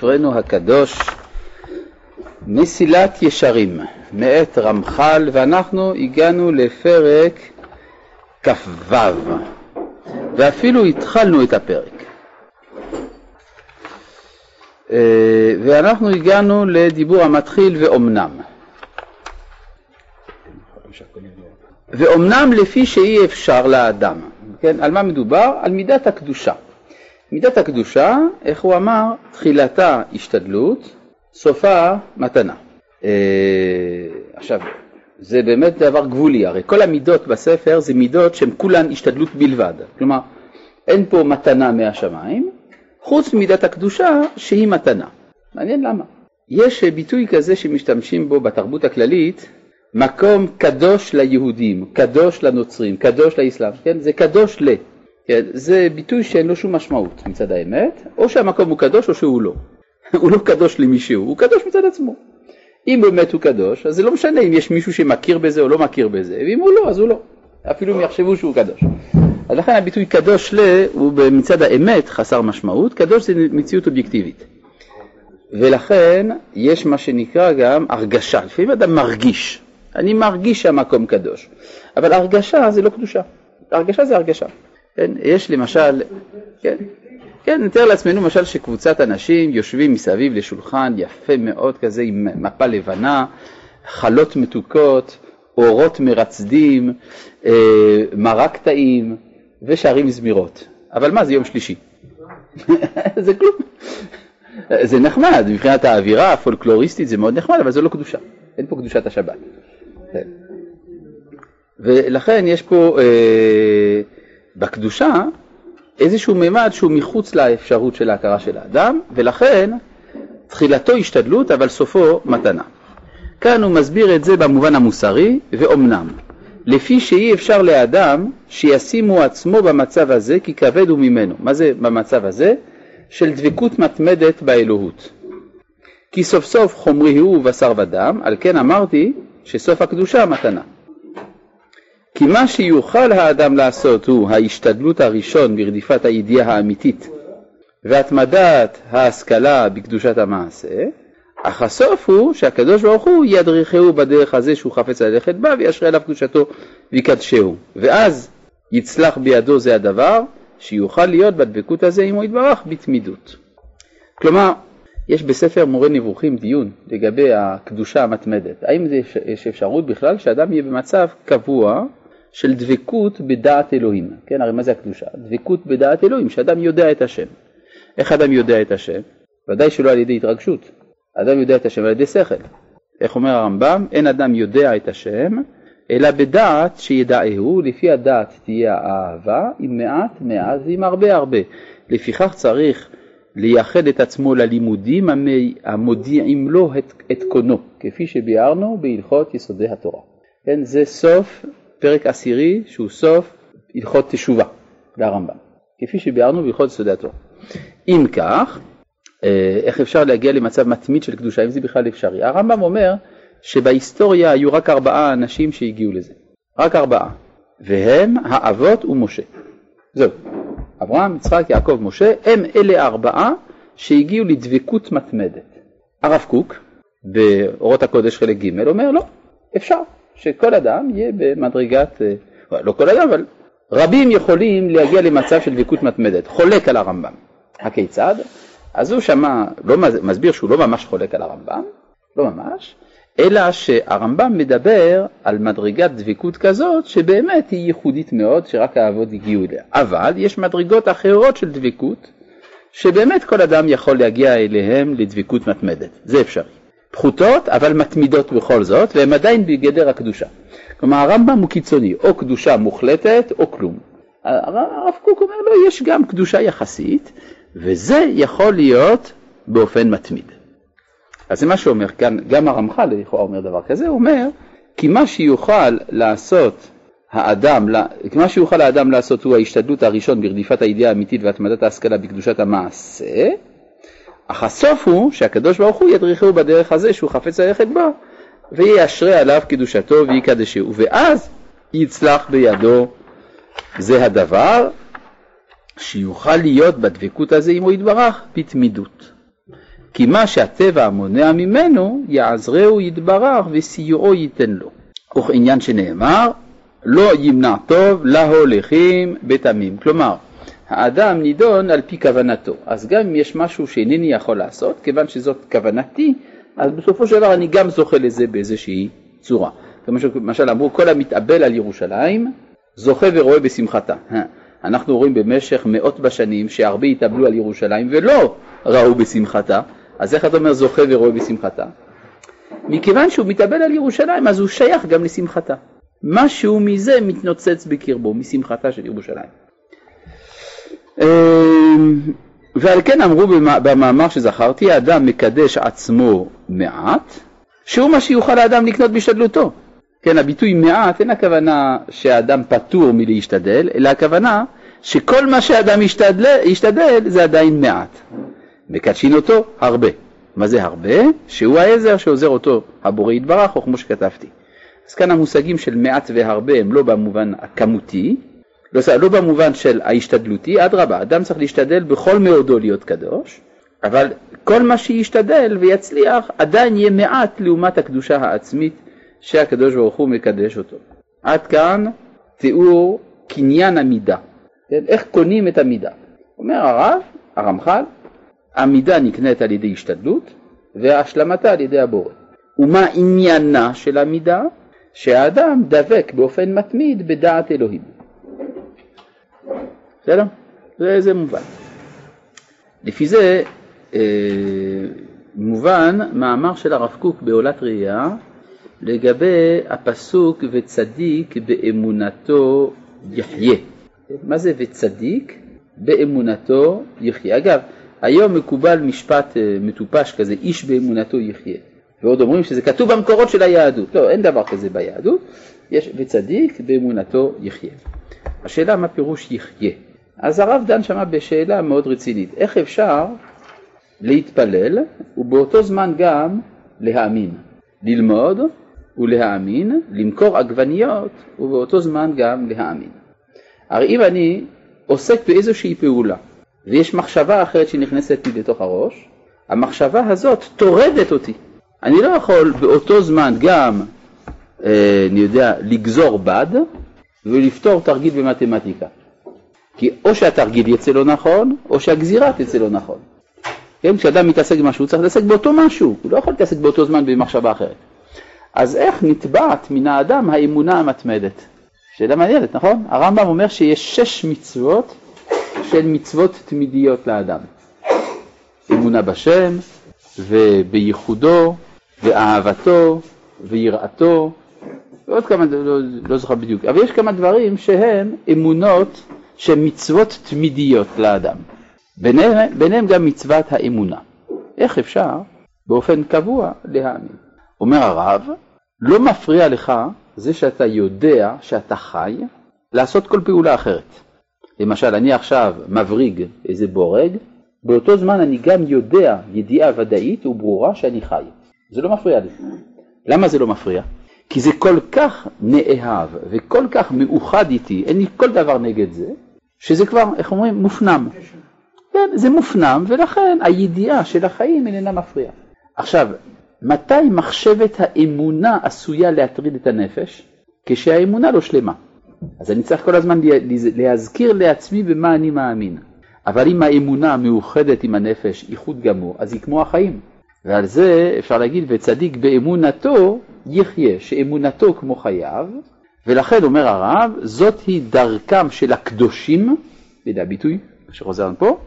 ספרנו הקדוש מסילת ישרים מאת רמח"ל ואנחנו הגענו לפרק כ"ו ואפילו התחלנו את הפרק אה, ואנחנו הגענו לדיבור המתחיל ואומנם ואומנם לפי שאי אפשר לאדם, כן, על מה מדובר? על מידת הקדושה. מידת הקדושה, איך הוא אמר? תחילתה השתדלות, סופה מתנה. אה, עכשיו, זה באמת דבר גבולי, הרי כל המידות בספר זה מידות שהן כולן השתדלות בלבד, כלומר אין פה מתנה מהשמיים, חוץ ממידת הקדושה שהיא מתנה. מעניין למה. יש ביטוי כזה שמשתמשים בו בתרבות הכללית, מקום קדוש ליהודים, קדוש לנוצרים, קדוש לאסלאם, כן? זה קדוש ל... זה ביטוי שאין לו שום משמעות מצד האמת, או שהמקום הוא קדוש או שהוא לא. הוא לא קדוש למישהו, הוא קדוש מצד עצמו. אם באמת הוא קדוש, אז זה לא משנה אם יש מישהו שמכיר בזה או לא מכיר בזה, ואם הוא לא, אז הוא לא. אפילו אם יחשבו שהוא קדוש. אז לכן הביטוי קדוש ל הוא מצד האמת חסר משמעות, קדוש זה מציאות אובייקטיבית. ולכן יש מה שנקרא גם הרגשה, לפעמים אדם מרגיש, אני מרגיש שהמקום קדוש, אבל הרגשה זה לא קדושה, הרגשה זה הרגשה. כן? יש למשל, כן, כן, נתאר לעצמנו למשל שקבוצת אנשים יושבים מסביב לשולחן יפה מאוד כזה עם מפה לבנה, חלות מתוקות, אורות מרצדים, אה, מרק טעים ושרים זמירות. אבל מה זה יום שלישי? זה כלום. זה נחמד, מבחינת האווירה הפולקלוריסטית זה מאוד נחמד, אבל זה לא קדושה. אין פה קדושת השבת. כן. ולכן יש פה אה, בקדושה איזשהו מימד שהוא מחוץ לאפשרות של ההכרה של האדם, ולכן תחילתו השתדלות אבל סופו מתנה. כאן הוא מסביר את זה במובן המוסרי, ואומנם, לפי שאי אפשר לאדם שישימו עצמו במצב הזה כי כבד הוא ממנו. מה זה במצב הזה? של דבקות מתמדת באלוהות. כי סוף סוף חומרי הוא ובשר ודם, על כן אמרתי שסוף הקדושה מתנה. כי מה שיוכל האדם לעשות הוא ההשתדלות הראשון ברדיפת הידיעה האמיתית והתמדת ההשכלה בקדושת המעשה, אך הסוף הוא שהקדוש ברוך הוא ידריכהו בדרך הזה שהוא חפץ ללכת בה וישרה עליו קדושתו ויקדשהו. ואז יצלח בידו זה הדבר שיוכל להיות בדבקות הזה עמו יתברך בתמידות. כלומר, יש בספר מורה נבוכים דיון לגבי הקדושה המתמדת. האם יש אפשרות בכלל שאדם יהיה במצב קבוע של דבקות בדעת אלוהים. כן, הרי מה זה הקדושה? דבקות בדעת אלוהים, שאדם יודע את השם. איך אדם יודע את השם? ודאי שלא על ידי התרגשות. אדם יודע את השם על ידי שכל. איך אומר הרמב"ם? אין אדם יודע את השם, אלא בדעת שידעהו, לפי הדעת תהיה האהבה, עם מעט מעט ועם הרבה הרבה. לפיכך צריך לייחד את עצמו ללימודים המודיעים לו את, את קונו, כפי שביארנו בהלכות יסודי התורה. כן, זה סוף פרק עשירי שהוא סוף הלכות תשובה לרמב"ם, כפי שביארנו בהלכות יסודי התורה. אם כך, אה, איך אפשר להגיע למצב מתמיד של קדושה, אם זה בכלל אפשרי? הרמב"ם אומר שבהיסטוריה היו רק ארבעה אנשים שהגיעו לזה, רק ארבעה, והם האבות ומשה. זהו, אברהם, יצחק, יעקב, משה, הם אלה הארבעה שהגיעו לדבקות מתמדת. הרב קוק, באורות הקודש חלק ג', אומר לא, אפשר, שכל אדם יהיה במדרגת, אה, לא כל אדם, אבל רבים יכולים להגיע למצב של דבקות מתמדת, חולק על הרמב"ם. הכיצד? אז הוא שמע, לא מסביר שהוא לא ממש חולק על הרמב"ם, לא ממש, אלא שהרמב"ם מדבר על מדרגת דבקות כזאת שבאמת היא ייחודית מאוד, שרק האבות הגיעו אליה. אבל יש מדרגות אחרות של דבקות, שבאמת כל אדם יכול להגיע אליהם לדבקות מתמדת, זה אפשרי. פחותות אבל מתמידות בכל זאת, והן עדיין בגדר הקדושה. כלומר הרמב"ם הוא קיצוני, או קדושה מוחלטת או כלום. הרב קוק אומר לו, לא, יש גם קדושה יחסית, וזה יכול להיות באופן מתמיד. אז זה מה שאומר כאן, גם הרמח"ל לכאורה אומר דבר כזה, הוא אומר, כי מה שיוכל לעשות האדם, מה שיוכל האדם לעשות הוא ההשתדלות הראשון ברדיפת הידיעה האמיתית והתמדת ההשכלה בקדושת המעשה, אך הסוף הוא שהקדוש ברוך הוא ידריכהו בדרך הזה שהוא חפץ ללכת בה, וישרה עליו קדושתו ויקדשהו, ואז יצלח בידו זה הדבר שיוכל להיות בדבקות הזה עמו יתברך בתמידות. כי מה שהטבע מונע ממנו, יעזרהו יתברך וסיועו ייתן לו. וכעניין שנאמר, לא ימנע טוב להולכים בתמים. כלומר, האדם נידון על פי כוונתו. אז גם אם יש משהו שאינני יכול לעשות, כיוון שזאת כוונתי, אז בסופו של דבר אני גם זוכה לזה באיזושהי צורה. למשל אמרו, כל המתאבל על ירושלים, זוכה ורואה בשמחתה. אנחנו רואים במשך מאות בשנים שהרבה התאבלו על ירושלים ולא ראו בשמחתה, אז איך אתה אומר זוכה ורואה בשמחתה? מכיוון שהוא מתאבל על ירושלים, אז הוא שייך גם לשמחתה. משהו מזה מתנוצץ בקרבו, משמחתה של ירושלים. אמ, ועל כן אמרו במאמר שזכרתי, האדם מקדש עצמו מעט, שהוא מה שיוכל האדם לקנות בהשתדלותו. כן, הביטוי מעט אין הכוונה שהאדם פטור מלהשתדל, אלא הכוונה שכל מה שאדם ישתדל, ישתדל זה עדיין מעט. מקדשין אותו הרבה. מה זה הרבה? שהוא העזר שעוזר אותו הבורא יתברך, או כמו שכתבתי. אז כאן המושגים של מעט והרבה הם לא במובן הכמותי, לא, לא במובן של ההשתדלותי, אדרבה, אדם צריך להשתדל בכל מאודו להיות קדוש, אבל כל מה שישתדל ויצליח עדיין יהיה מעט לעומת הקדושה העצמית שהקדוש ברוך הוא מקדש אותו. עד כאן תיאור קניין המידה, כן? איך קונים את המידה. אומר הרב, הרמח"ל, המידה נקנית על ידי השתדלות והשלמתה על ידי הבורא. ומה עניינה של המידה? שהאדם דבק באופן מתמיד בדעת אלוהים. בסדר? זה, זה מובן. לפי זה אה, מובן מאמר של הרב קוק בעולת ראייה לגבי הפסוק וצדיק באמונתו יחיה. מה זה וצדיק? באמונתו יחיה. אגב, היום מקובל משפט אה, מטופש כזה, איש באמונתו יחיה. ועוד אומרים שזה כתוב במקורות של היהדות. לא, אין דבר כזה ביהדות. יש וצדיק באמונתו יחיה. השאלה מה פירוש יחיה. אז הרב דן שמה בשאלה מאוד רצינית, איך אפשר להתפלל ובאותו זמן גם להאמין, ללמוד ולהאמין, למכור עגבניות ובאותו זמן גם להאמין. הרי אם אני עוסק באיזושהי פעולה ויש מחשבה אחרת שנכנסת לי לתוך הראש, המחשבה הזאת טורדת אותי. אני לא יכול באותו זמן גם, אה, אני יודע, לגזור בד ולפתור תרגיל במתמטיקה. כי או שהתרגיל יצא לא נכון, או שהגזירה תצא לא נכון. כן, כשאדם מתעסק במשהו, הוא צריך להתעסק באותו משהו, הוא לא יכול להתעסק באותו זמן במחשבה אחרת. אז איך נטבעת מן האדם האמונה המתמדת? שאלה מעניינת, נכון? הרמב"ם אומר שיש שש מצוות של מצוות תמידיות לאדם. אמונה בשם, ובייחודו, ואהבתו, ויראתו, ועוד כמה, לא, לא זוכר בדיוק, אבל יש כמה דברים שהם אמונות שהן מצוות תמידיות לאדם. ביניהם, ביניהם גם מצוות האמונה. איך אפשר באופן קבוע להאמין? אומר הרב, לא מפריע לך זה שאתה יודע שאתה חי לעשות כל פעולה אחרת. למשל, אני עכשיו מבריג איזה בורג, באותו זמן אני גם יודע ידיעה ודאית וברורה שאני חי. זה לא מפריע לי. למה זה לא מפריע? כי זה כל כך נאהב וכל כך מאוחד איתי, אין לי כל דבר נגד זה, שזה כבר, איך אומרים, מופנם. כן, זה מופנם, ולכן הידיעה של החיים איננה מפריעה. עכשיו, מתי מחשבת האמונה עשויה להטריד את הנפש? כשהאמונה לא שלמה. אז אני צריך כל הזמן להזכיר לעצמי במה אני מאמין. אבל אם האמונה מאוחדת עם הנפש איחוד גמור, אז היא כמו החיים. ועל זה אפשר להגיד, וצדיק באמונתו יחיה, שאמונתו כמו חייו, ולכן אומר הרב, זאת היא דרכם של הקדושים, זה הביטוי שחוזר פה,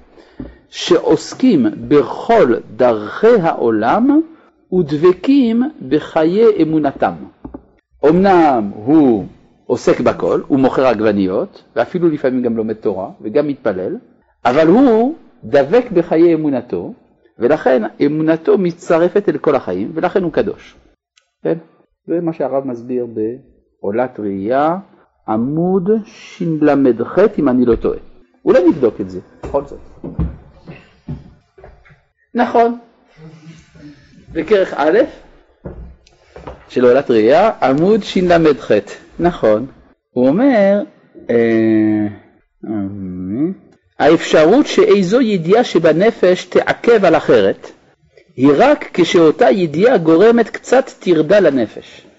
שעוסקים בכל דרכי העולם ודבקים בחיי אמונתם. אמנם הוא עוסק בכל, הוא מוכר עגבניות, ואפילו לפעמים גם לומד תורה, וגם מתפלל, אבל הוא דבק בחיי אמונתו, ולכן אמונתו מצטרפת אל כל החיים, ולכן הוא קדוש. כן? זה מה שהרב מסביר בעולת ראייה, עמוד של"ח, אם אני לא טועה. אולי נבדוק את זה, בכל זאת. נכון, בכרך א' של עולת ראייה, עמוד של"ח, נכון. הוא אומר, אה, האפשרות שאיזו ידיעה שבנפש תעכב על אחרת, היא רק כשאותה ידיעה גורמת קצת טרדה לנפש.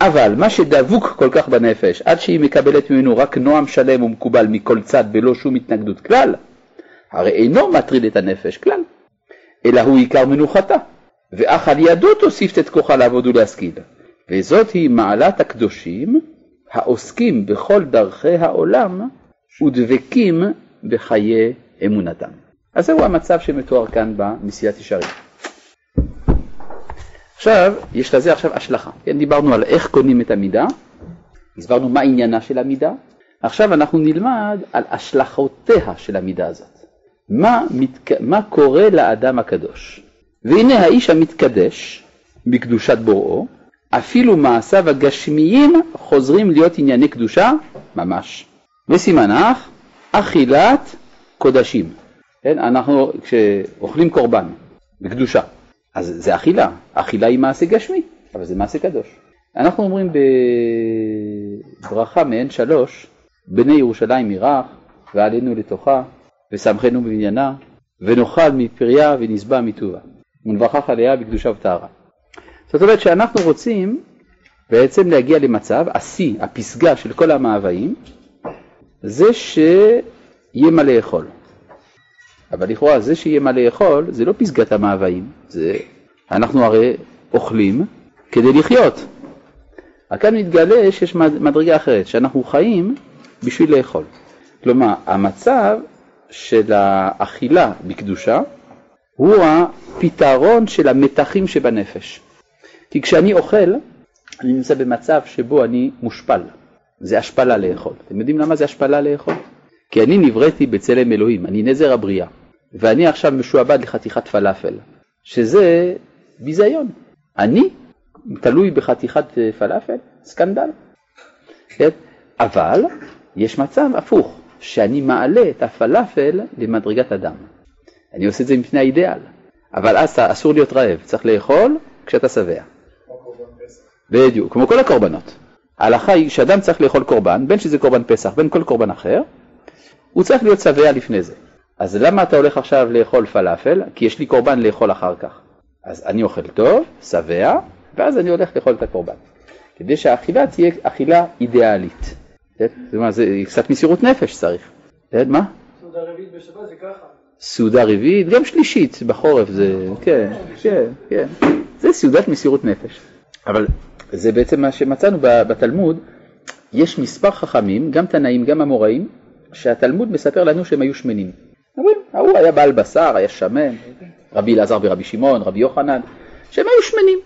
אבל מה שדבוק כל כך בנפש, עד שהיא מקבלת ממנו רק נועם שלם ומקובל מכל צד בלא שום התנגדות כלל, הרי אינו מטריד את הנפש כלל, אלא הוא עיקר מנוחתה, ואך על ידו תוסיף את כוחה לעבוד ולהשכיל, וזאת היא מעלת הקדושים העוסקים בכל דרכי העולם ודבקים בחיי אמונתם. אז זהו המצב שמתואר כאן בנשיאת ישרים. עכשיו, יש לזה עכשיו השלכה. כן, דיברנו על איך קונים את המידה, הסברנו מה עניינה של המידה, עכשיו אנחנו נלמד על השלכותיה של המידה הזאת. מה, מתק... מה קורה לאדם הקדוש? והנה האיש המתקדש בקדושת בוראו, אפילו מעשיו הגשמיים חוזרים להיות ענייני קדושה ממש. וסימנך אכילת קודשים. כן, אנחנו כשאוכלים קורבן בקדושה, אז זה אכילה, אכילה היא מעשה גשמי, אבל זה מעשה קדוש. אנחנו אומרים בברכה מעין שלוש, בני ירושלים ירח, ועלינו לתוכה, ושמחנו בבניינה, ונאכל מפריה ונשבע מטובה, ונברכך עליה בקדושה וטהרה. זאת אומרת שאנחנו רוצים בעצם להגיע למצב, השיא, הפסגה של כל המאוויים, זה שיהיה מה לאכול. אבל לכאורה זה שיהיה מה לאכול זה לא פסגת המאוויים, זה אנחנו הרי אוכלים כדי לחיות. רק כאן מתגלה שיש מדרגה אחרת, שאנחנו חיים בשביל לאכול. כלומר, המצב של האכילה בקדושה הוא הפתרון של המתחים שבנפש. כי כשאני אוכל, אני נמצא במצב שבו אני מושפל. זה השפלה לאכול. אתם יודעים למה זה השפלה לאכול? כי אני נבראתי בצלם אלוהים, אני נזר הבריאה, ואני עכשיו משועבד לחתיכת פלאפל, שזה ביזיון. אני תלוי בחתיכת אה, פלאפל? סקנדל. כן? אבל יש מצב הפוך, שאני מעלה את הפלאפל למדרגת אדם. אני עושה את זה מפני האידאל, אבל אז אסור להיות רעב, צריך לאכול כשאתה שבע. בדיוק, כמו כל הקורבנות. ההלכה היא שאדם צריך לאכול קורבן, בין שזה קורבן פסח, בין כל קורבן אחר, הוא צריך להיות שבע לפני זה. אז למה אתה הולך עכשיו לאכול פלאפל? כי יש לי קורבן לאכול אחר כך. אז אני אוכל טוב, שבע, ואז אני הולך לאכול את הקורבן. כדי שהאכילה תהיה אכילה אידיאלית. זאת אומרת, זה קצת מסירות נפש צריך. מה? סעודה רביעית בשבת זה ככה. סעודה רביעית, גם שלישית בחורף זה, כן, כן, כן. זה סעודת מסירות נפש. אבל זה בעצם מה שמצאנו בתלמוד, יש מספר חכמים, גם תנאים, גם אמוראים, שהתלמוד מספר לנו שהם היו שמנים. ההוא היה בעל בשר, היה שמן, רבי אלעזר ורבי שמעון, רבי יוחנן, שהם היו שמנים.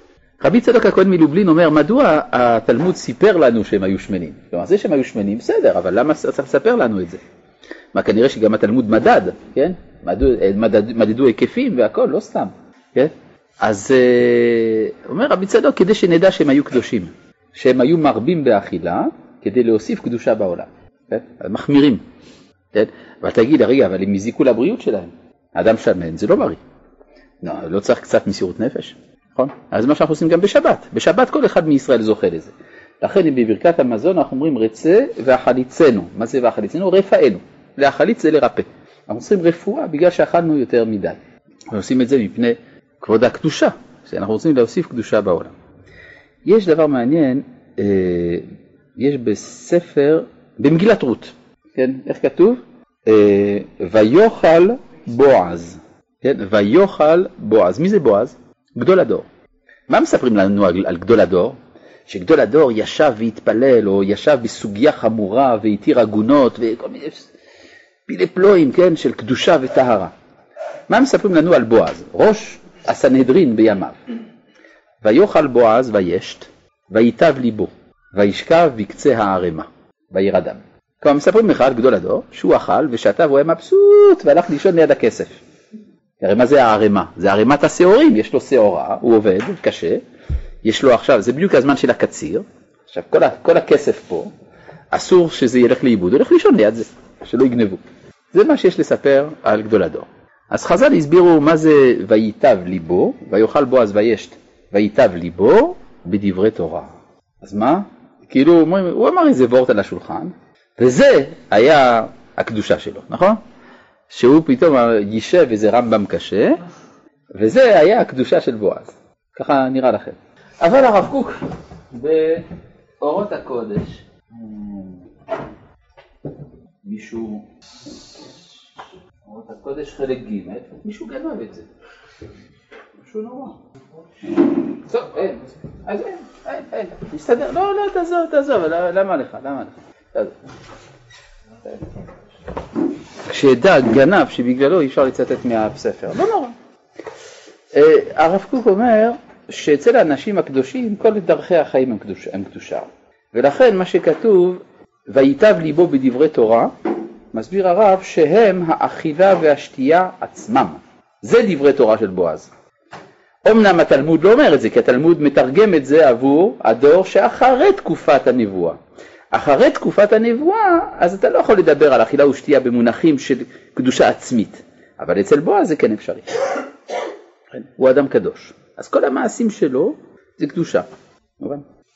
רבי צדוק הכהן מלובלין אומר, מדוע התלמוד סיפר לנו שהם היו שמנים? כלומר, זה שהם היו שמנים, בסדר, אבל למה צריך לספר לנו את זה? מה, כנראה שגם התלמוד מדד, כן? מדדו, מדד, מדדו היקפים והכל, לא סתם, כן? אז אה, אומר רבי צדוק, כדי שנדע שהם היו קדושים, שהם היו מרבים באכילה, כדי להוסיף קדושה בעולם, כן? מחמירים, כן? אבל תגיד, רגע, אבל הם הזיקו לבריאות שלהם. האדם שמן זה לא בריא. לא, לא צריך קצת מסירות נפש, נכון? אז מה שאנחנו עושים גם בשבת. בשבת כל אחד מישראל זוכה לזה. לכן בברכת המזון אנחנו אומרים רצה ואכליצנו. מה זה ואכליצנו? רפאנו. להחליץ זה לרפא. אנחנו צריכים רפואה בגלל שאכלנו יותר מדי. אנחנו עושים את זה מפני כבוד הקדושה, שאנחנו רוצים להוסיף קדושה בעולם. יש דבר מעניין, אה, יש בספר, במגילת רות, כן, איך כתוב? אה, ויאכל בועז, כן, ויאכל בועז. מי זה בועז? גדול הדור. מה מספרים לנו על, על גדול הדור? שגדול הדור ישב והתפלל, או ישב בסוגיה חמורה והתיר עגונות וכל מיני פילי פלואים, כן, של קדושה וטהרה. מה מספרים לנו על בועז? ראש הסנהדרין בימיו. ויאכל בועז וישת, ויטב ליבו, וישכב בקצה הערמה, וירדם. כלומר מספרים לך על גדול הדור שהוא אכל ושתה והוא היה מבסוט והלך לישון ליד הכסף. הרי מה זה הערימה? זה ערימת השעורים, יש לו שעורה, הוא עובד קשה, יש לו עכשיו, זה בדיוק הזמן של הקציר, עכשיו כל, ה, כל הכסף פה, אסור שזה ילך לאיבוד, הולך לישון ליד זה, שלא יגנבו. זה מה שיש לספר על גדול הדור. אז חז"ל הסבירו מה זה וייטב ליבו, ויאכל בועז וישת, וייטב ליבו בדברי תורה. אז מה? כאילו הוא אמר איזה וורט על השולחן, וזה היה הקדושה שלו, נכון? שהוא פתאום יישב איזה רמב"ם קשה, וזה היה הקדושה של בועז. ככה נראה לכם. אבל הרב קוק באורות הקודש, מישהו, אורות הקודש חלק ג', מישהו גנב את זה. משהו נורא. טוב, אין, אז אין, אין, אין, נסתדר, לא, לא, תעזוב, תעזוב, למה לך, למה לך? כשדג גנב שבגללו אי אפשר לצטט מהספר, לא נורא. אה, הרב קוק אומר שאצל האנשים הקדושים כל דרכי החיים הם הם קדושה. ולכן מה שכתוב וייטב ליבו בדברי תורה, מסביר הרב שהם האכילה והשתייה עצמם. זה דברי תורה של בועז. אמנם התלמוד לא אומר את זה, כי התלמוד מתרגם את זה עבור הדור שאחרי תקופת הנבואה. אחרי תקופת הנבואה, אז אתה לא יכול לדבר על אכילה ושתייה במונחים של קדושה עצמית, אבל אצל בועז זה כן אפשרי. הוא אדם קדוש. אז כל המעשים שלו זה קדושה.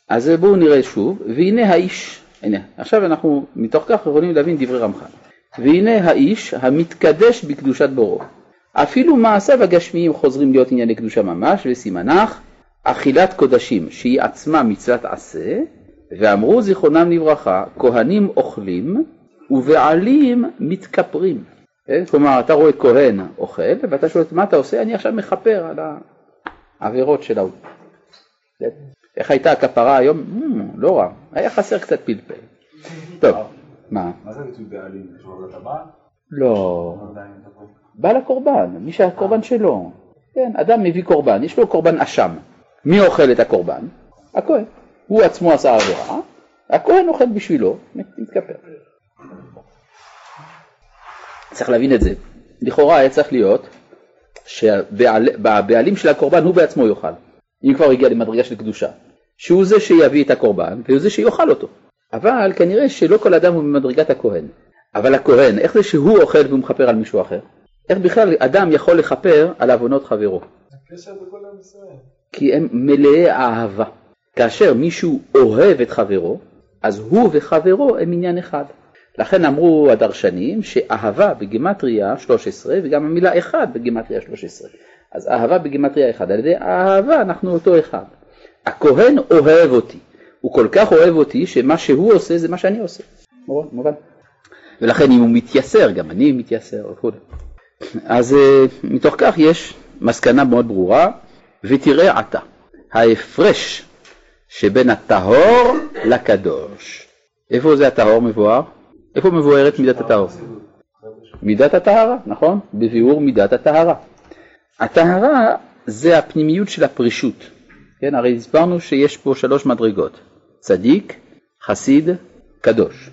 אז בואו נראה שוב, והנה האיש, הנה, עכשיו אנחנו מתוך כך יכולים להבין דברי רמח"ל. והנה האיש המתקדש בקדושת בורו. אפילו מעשיו הגשמיים חוזרים להיות ענייני קדושה ממש, וסימנך אכילת קודשים, שהיא עצמה מצוות עשה, ואמרו זיכרונם לברכה, כהנים אוכלים ובעלים מתכפרים. כן? כלומר, אתה רואה כהן אוכל, ואתה שואל, מה אתה עושה? אני עכשיו מכפר על העבירות של ההוא. כן? איך הייתה הכפרה היום? Mm, לא רע, היה חסר קצת פלפל. טוב, מה? מה זה ביטוי בעלים? לא. בעל הקורבן, מי שהקורבן שלו. כן, אדם מביא קורבן, יש לו קורבן אשם. מי אוכל את הקורבן? הכהן. הוא עצמו עשה עבירה, הכהן אוכל בשבילו, מתכפר. צריך להבין את זה. לכאורה היה צריך להיות שהבעלים של הקורבן הוא בעצמו יאכל, אם כבר הגיע למדרגה של קדושה, שהוא זה שיביא את הקורבן והוא זה שיאכל אותו. אבל כנראה שלא כל אדם הוא במדרגת הכהן. אבל הכהן, איך זה שהוא אוכל והוא מכפר על מישהו אחר? איך בכלל אדם יכול לכפר על עוונות חברו? הקשר בכל עם ישראל. כי הם מלאי אהבה. כאשר מישהו אוהב את חברו, אז הוא וחברו הם עניין אחד. לכן אמרו הדרשנים שאהבה בגימטריה 13 וגם המילה אחד בגימטריה 13. אז אהבה בגימטריה אחד, על ידי אהבה אנחנו אותו אחד. הכהן אוהב אותי, הוא כל כך אוהב אותי שמה שהוא עושה זה מה שאני עושה. מובן? ולכן אם הוא מתייסר, גם אני מתייסר וכו'. אז אה, מתוך כך יש מסקנה מאוד ברורה, ותראה עתה, ההפרש שבין הטהור לקדוש. איפה זה הטהור מבואר? איפה מבוארת מידת הטהור? מידת הטהרה, נכון? בביאור מידת הטהרה. הטהרה זה הפנימיות של הפרישות. כן, הרי הסברנו שיש פה שלוש מדרגות, צדיק, חסיד, קדוש.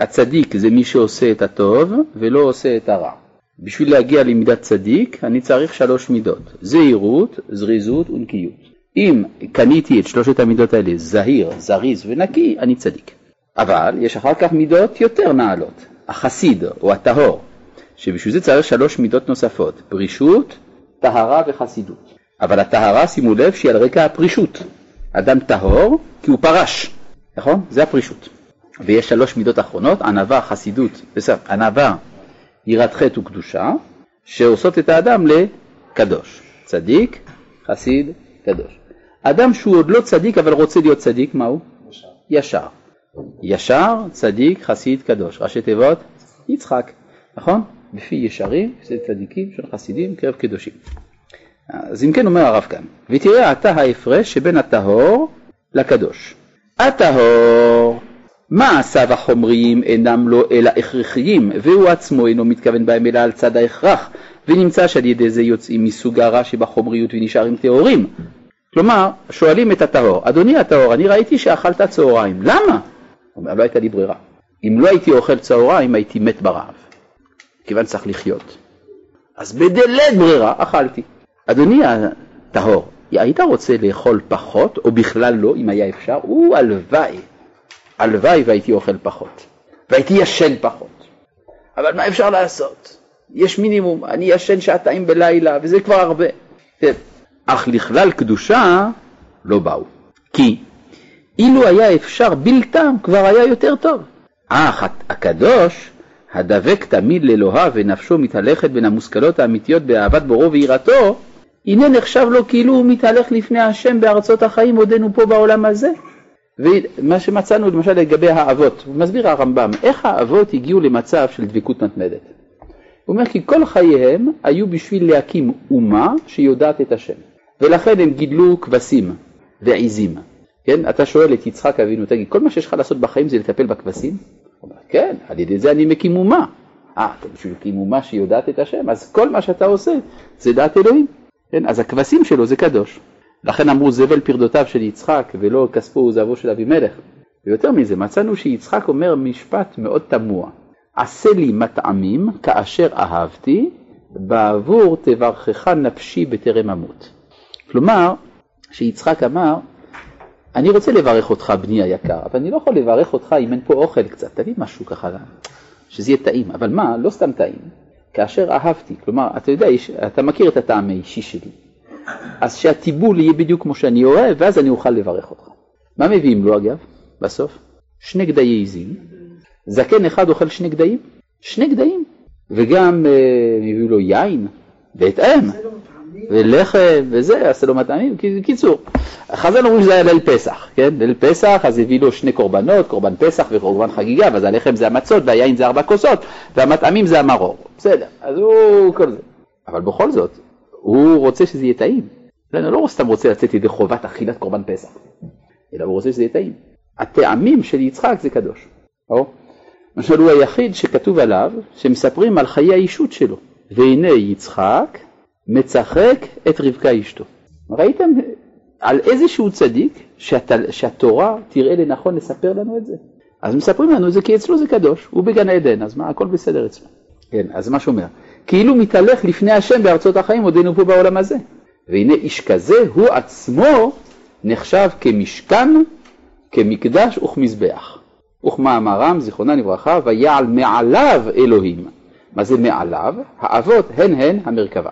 הצדיק זה מי שעושה את הטוב ולא עושה את הרע. בשביל להגיע למידת צדיק אני צריך שלוש מידות, זהירות, זריזות ונקיות. אם קניתי את שלושת המידות האלה, זהיר, זריז ונקי, אני צדיק. אבל יש אחר כך מידות יותר נעלות, החסיד או הטהור, שבשביל זה צריך שלוש מידות נוספות, פרישות, טהרה וחסידות. אבל הטהרה, שימו לב, שהיא על רקע הפרישות. אדם טהור כי הוא פרש, נכון? זה הפרישות. ויש שלוש מידות אחרונות, ענווה, חסידות, בסדר, ענווה, יראת חטא וקדושה, שעושות את האדם לקדוש. צדיק, חסיד, קדוש. אדם שהוא עוד לא צדיק אבל רוצה להיות צדיק, מה הוא? ישר. ישר. ישר, צדיק, חסיד, קדוש. ראשי תיבות, יצחק, נכון? בפי ישרים, זה צדיקים של חסידים, קרב קדושים. אז אם כן אומר הרב כאן, ותראה אתה ההפרש שבין הטהור לקדוש. הטהור, מעשיו החומריים אינם לו אלא הכרחיים, והוא עצמו אינו מתכוון בהם אלא על צד ההכרח, ונמצא שעל ידי זה יוצאים מסוג הרע שבחומריות ונשארים טהורים. כלומר, שואלים את הטהור, אדוני הטהור, אני ראיתי שאכלת צהריים, למה? הוא אומר, לא הייתה לי ברירה. אם לא הייתי אוכל צהריים, הייתי מת ברעב, כיוון שצריך לחיות. אז בדלת ברירה אכלתי. אדוני הטהור, היית רוצה לאכול פחות, או בכלל לא, אם היה אפשר? הוא הלוואי, הלוואי והייתי אוכל פחות, והייתי ישן פחות. אבל מה אפשר לעשות? יש מינימום, אני ישן שעתיים בלילה, וזה כבר הרבה. אך לכלל קדושה לא באו. כי אילו היה אפשר בלתם, כבר היה יותר טוב. אך הקדוש, הדבק תמיד לאלוהיו ונפשו מתהלכת בין המושכלות האמיתיות באהבת בורו ויראתו, הנה נחשב לו כאילו הוא מתהלך לפני השם בארצות החיים עודנו פה בעולם הזה. ומה שמצאנו למשל לגבי האבות, מסביר הרמב"ם, איך האבות הגיעו למצב של דבקות מתמדת. הוא אומר כי כל חייהם היו בשביל להקים אומה שיודעת את השם, ולכן הם גידלו כבשים ועיזים. כן, אתה שואל את יצחק אבינו, תגיד, כל מה שיש לך לעשות בחיים זה לטפל בכבשים? הוא אומר, כן, על ידי זה אני מקים אומה. אה, אתה בשביל להקים אומה שיודעת את השם, אז כל מה שאתה עושה זה דעת אלוהים. כן, אז הכבשים שלו זה קדוש. לכן אמרו זבל פרדותיו של יצחק ולא כספו וזהבו של אבימלך. ויותר מזה, מצאנו שיצחק אומר משפט מאוד תמוה, עשה לי מטעמים כאשר אהבתי, בעבור תברכך נפשי בטרם אמות. כלומר, שיצחק אמר, אני רוצה לברך אותך בני היקר, אבל אני לא יכול לברך אותך אם אין פה אוכל קצת, תביא משהו ככה, שזה יהיה טעים, אבל מה, לא סתם טעים, כאשר אהבתי, כלומר, אתה יודע, אתה מכיר את הטעם האישי שלי, אז שהטיבול יהיה בדיוק כמו שאני אוהב, ואז אני אוכל לברך אותך. מה מביאים לו אגב, בסוף? שני גדיי עזים, זקן אחד אוכל שני גדיים, שני גדיים, וגם אה, הביאו לו יין, בהתאם, ולחם וזה, עשה לו מטעמים, קיצור, חז"ל אומרים שזה היה ליל פסח, כן? ליל פסח, אז הביא לו שני קורבנות, קורבן פסח וקורבן חגיגה, ואז הלחם זה המצות והיין זה ארבע כוסות, והמטעמים זה המרור, בסדר, אז הוא כל זה. אבל בכל זאת, הוא רוצה שזה יהיה טעים. הוא לא סתם רוצה לצאת ידי חובת אכילת קורבן פסח, אלא הוא רוצה שזה יהיה טעים. הטעמים של יצחק זה קדוש. או? למשל הוא היחיד שכתוב עליו, שמספרים על חיי האישות שלו. והנה יצחק מצחק את רבקה אשתו. ראיתם על איזשהו צדיק שהת... שהתורה תראה לנכון לספר לנו את זה? אז מספרים לנו את זה כי אצלו זה קדוש, הוא בגן עדן, אז מה, הכל בסדר אצלו. כן, אז מה שאומר, כאילו מתהלך לפני השם בארצות החיים עודנו פה בעולם הזה. והנה איש כזה הוא עצמו נחשב כמשכן, כמקדש וכמזבח. וכמאמרם, זיכרונה לברכה, ויעל מעליו אלוהים. מה זה מעליו? האבות הן הן המרכבה.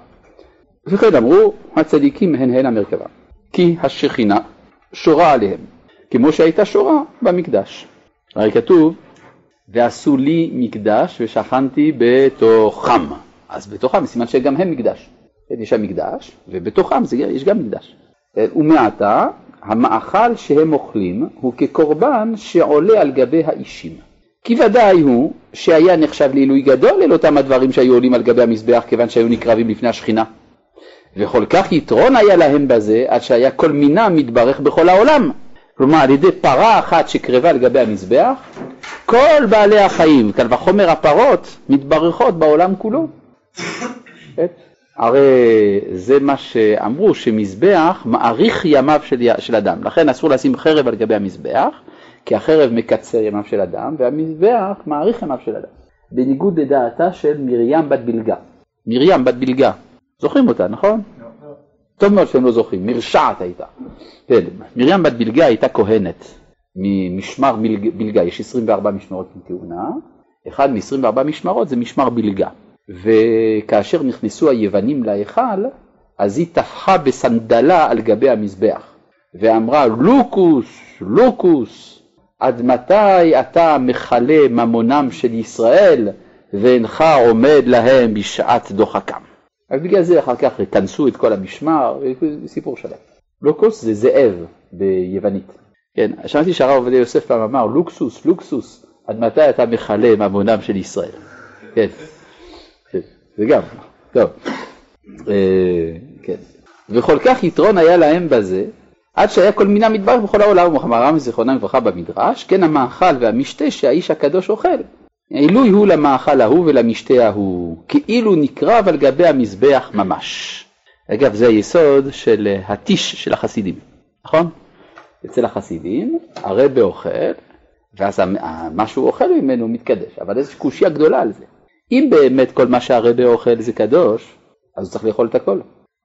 וכן אמרו הצדיקים הן הן המרכבה. כי השכינה שורה עליהם, כמו שהייתה שורה במקדש. הרי כתוב, ועשו לי מקדש ושכנתי בתוכם. אז בתוכם סימן שגם הם מקדש. יש שם מקדש, ובתוכם יש גם מקדש. ומעתה, המאכל שהם אוכלים הוא כקורבן שעולה על גבי האישים. כי ודאי הוא שהיה נחשב לעילוי גדול אל אותם הדברים שהיו עולים על גבי המזבח כיוון שהיו נקרבים לפני השכינה. וכל כך יתרון היה להם בזה עד שהיה כל מינם מתברך בכל העולם. כלומר על ידי פרה אחת שקרבה על גבי המזבח, כל בעלי החיים, קל וחומר הפרות, מתברכות בעולם כולו. הרי זה מה שאמרו, שמזבח מאריך ימיו של, של אדם, לכן אסור לשים חרב על גבי המזבח, כי החרב מקצר ימיו של אדם, והמזבח מאריך ימיו של אדם. בניגוד לדעתה של מרים בת בלגה. מרים בת בלגה, זוכרים אותה, נכון? טוב מאוד שהם לא זוכרים, מרשעת הייתה. כן, מרים בת בלגה הייתה כהנת ממשמר בלגה, יש 24 משמרות מכהונה, אחד מ-24 משמרות זה משמר בלגה. וכאשר נכנסו היוונים להיכל, אז היא טפחה בסנדלה על גבי המזבח, ואמרה לוקוס, לוקוס, עד מתי אתה מכלה ממונם של ישראל ואינך עומד להם בשעת דוחקם. אז בגלל זה אחר כך כנסו את כל המשמר, סיפור שלם. לוקוס זה זאב ביוונית. כן, שמעתי שהרב עובדיה יוסף פעם אמר לוקסוס, לוקסוס, עד מתי אתה מכלה ממונם של ישראל. כן. זה גם, טוב. אה, כן. וכל כך יתרון היה להם בזה, עד שהיה כל מינה מתברך בכל העולם, ומחמרם זיכרונם לברכה במדרש, כן המאכל והמשתה שהאיש הקדוש אוכל. עילוי הוא למאכל ההוא ולמשתה ההוא, כאילו נקרב על גבי המזבח ממש. אגב, זה היסוד של הטיש של החסידים, נכון? אצל החסידים הרבה אוכל, ואז מה שהוא אוכל ממנו מתקדש, אבל יש קושייה גדולה על זה. אם באמת כל מה שהרבה אוכל זה קדוש, אז הוא צריך לאכול את הכל.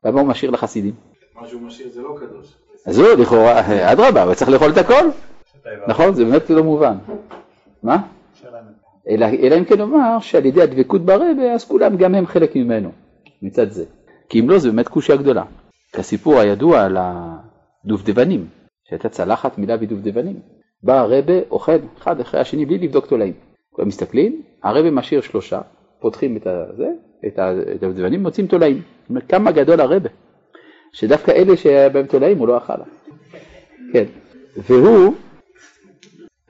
למה הוא משאיר לחסידים? מה שהוא משאיר זה לא קדוש. אז הוא לכאורה, אדרבה, הוא צריך לאכול את הכל. נכון? זה באמת לא מובן. מה? אלא, אלא אם כן נאמר שעל ידי הדבקות ברבה, אז כולם גם הם חלק ממנו, מצד זה. כי אם לא, זה באמת קושיה גדולה. כסיפור הידוע על הדובדבנים, שהייתה צלחת מילה ודובדבנים. בא הרבה, אוכל אחד אחרי השני בלי לבדוק תולעים. כולם מסתכלים, הרבה משאיר שלושה, פותחים את הזה, את הדובדבנים, מוצאים תולעים. כמה גדול הרבה. שדווקא אלה שהיה בהם תולעים הוא לא אכל. כן, והוא,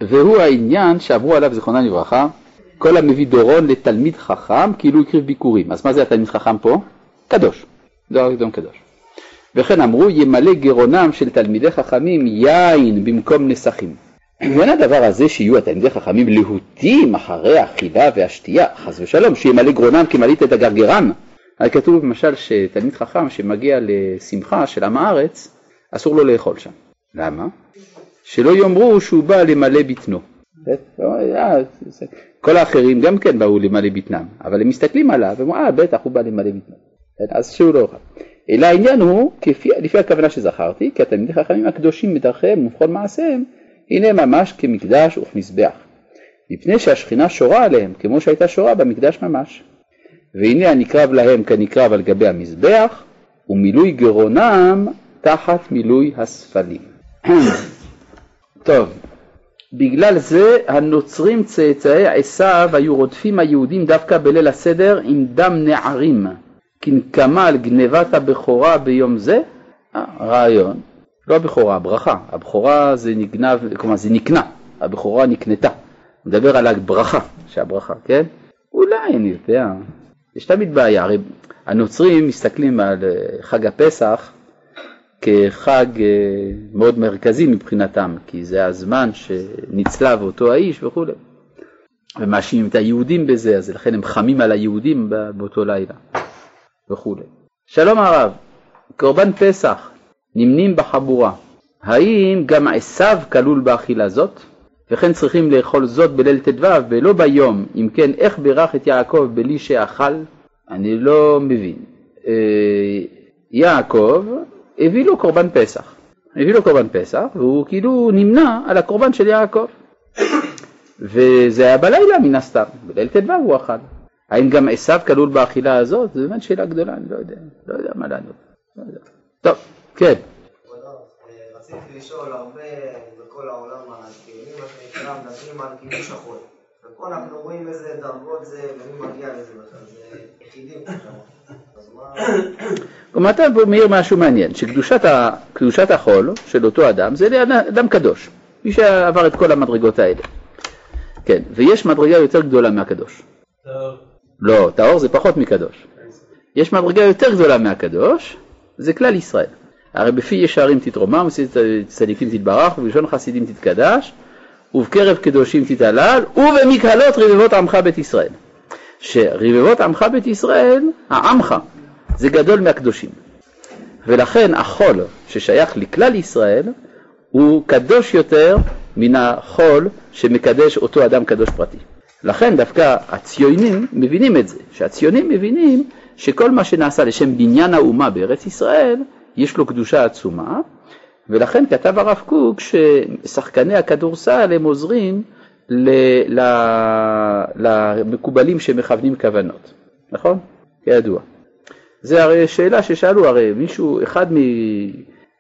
והוא העניין שאמרו עליו זיכרונם לברכה, כל המביא דורון לתלמיד חכם כאילו הקריב ביקורים. אז מה זה התלמיד חכם פה? קדוש, דור הקדום קדוש. וכן אמרו ימלא גרונם של תלמידי חכמים יין במקום נסכים. ואין הדבר הזה שיהיו התלמידי חכמים להוטים אחרי האכילה והשתייה, חס ושלום, שימלא גרונם כמלאת את הגרגרן. כתוב למשל שתלמיד חכם שמגיע לשמחה של עם הארץ, אסור לו לאכול שם. למה? שלא יאמרו שהוא בא למלא בטנו. כל האחרים גם כן באו למלא בטנם, אבל הם מסתכלים עליו ואומרים, אה בטח הוא בא למלא בטנו. אז שהוא לא אוכל. אלא העניין הוא, כפי, לפי הכוונה שזכרתי, כי התלמידי חכמים הקדושים בדרכיהם ובכל מעשיהם, הנה ממש כמקדש וכמזבח. מפני שהשכינה שורה עליהם, כמו שהייתה שורה במקדש ממש. והנה הנקרב להם כנקרב על גבי המזבח, ומילוי גרונם תחת מילוי הספלים. טוב, בגלל זה הנוצרים צאצאי עשיו היו רודפים היהודים דווקא בליל הסדר עם דם נערים, כנקמה על גנבת הבכורה ביום זה? אה, רעיון, לא הבכורה, הברכה, הבכורה זה נגנב, כלומר זה נקנה, הבכורה נקנתה, מדבר על הברכה, שהברכה, כן? אולי, אני יודע, יש תמיד בעיה, הרי הנוצרים מסתכלים על אה, חג הפסח כחג אה, מאוד מרכזי מבחינתם, כי זה הזמן שנצלב אותו האיש וכולי. ומאשימים את היהודים בזה, אז לכן הם חמים על היהודים באותו לילה וכולי. שלום הרב, קורבן פסח, נמנים בחבורה, האם גם עשיו כלול באכילה זאת? וכן צריכים לאכול זאת בליל ט"ו ולא ביום, אם כן איך בירך את יעקב בלי שאכל? אני לא מבין. אה, יעקב הביא לו קורבן פסח. הביא לו קורבן פסח, והוא כאילו נמנע על הקורבן של יעקב. וזה היה בלילה מן הסתם, בליל ט"ו הוא אכל. האם גם עשיו כלול באכילה הזאת? זו באמת שאלה גדולה, אני לא יודע, לא יודע מה לענות. לא טוב, כן. רציתי לשאול, הרבה בכל העולם הציונים, מה שנקרא, מדברים על קידוש החול. ופה אנחנו רואים איזה דרגות זה, ומי מגיע לזה בכלל, זה יחידים. כלומר אתה מעיר משהו מעניין, שקדושת החול של אותו אדם זה אדם קדוש, מי שעבר את כל המדרגות האלה. כן, ויש מדרגה יותר גדולה מהקדוש. לא, טהור זה פחות מקדוש. יש מדרגה יותר גדולה מהקדוש, זה כלל ישראל. הרי בפי ישרים תתרומם, צדיקים תתברך, ובלשון חסידים תתקדש, ובקרב קדושים תתהלל, ובמקהלות רבבות עמך בית ישראל. שרבבות עמך בית ישראל, העמך, זה גדול מהקדושים. ולכן החול ששייך לכלל ישראל הוא קדוש יותר מן החול שמקדש אותו אדם קדוש פרטי. לכן דווקא הציונים מבינים את זה, שהציונים מבינים שכל מה שנעשה לשם בניין האומה בארץ ישראל, יש לו קדושה עצומה, ולכן כתב הרב קוק ששחקני הכדורסל הם עוזרים למקובלים שמכוונים כוונות, נכון? כידוע. זה הרי שאלה ששאלו, הרי מישהו, אחד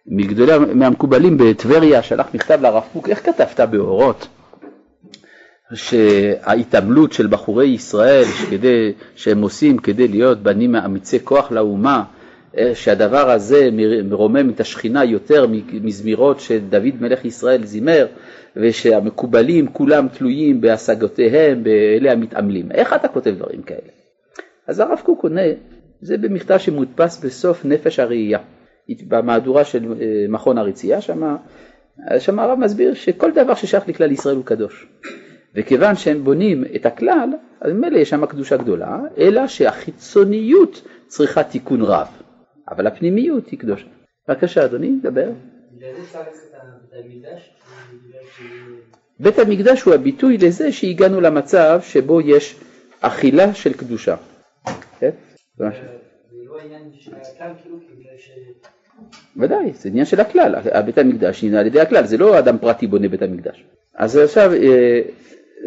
מגדולי, מהמקובלים בטבריה שלח מכתב לרב קוק, איך כתבת באורות? שההתעמלות של בחורי ישראל שכדי, שהם עושים כדי להיות בנים אמיצי כוח לאומה, שהדבר הזה מרומם את השכינה יותר מזמירות שדוד מלך ישראל זימר, ושהמקובלים כולם תלויים בהשגותיהם, באלה המתעמלים. איך אתה כותב דברים כאלה? אז הרב קוק עונה, זה במכתב שמודפס בסוף נפש הראייה, במהדורה של אה, מכון הריצייה, שם, שם הרב מסביר שכל דבר ששייך לכלל ישראל הוא קדוש. וכיוון שהם בונים את הכלל, אז ממילא יש שם קדושה גדולה, אלא שהחיצוניות צריכה תיקון רב, אבל הפנימיות היא קדושה. בבקשה אדוני, דבר. בית המקדש הוא הביטוי לזה שהגענו למצב שבו יש אכילה של קדושה. כן? זה לא כאילו, ודאי, זה עניין של הכלל, בית המקדש נבנה על ידי הכלל, זה לא אדם פרטי בונה בית המקדש. אז עכשיו, אה,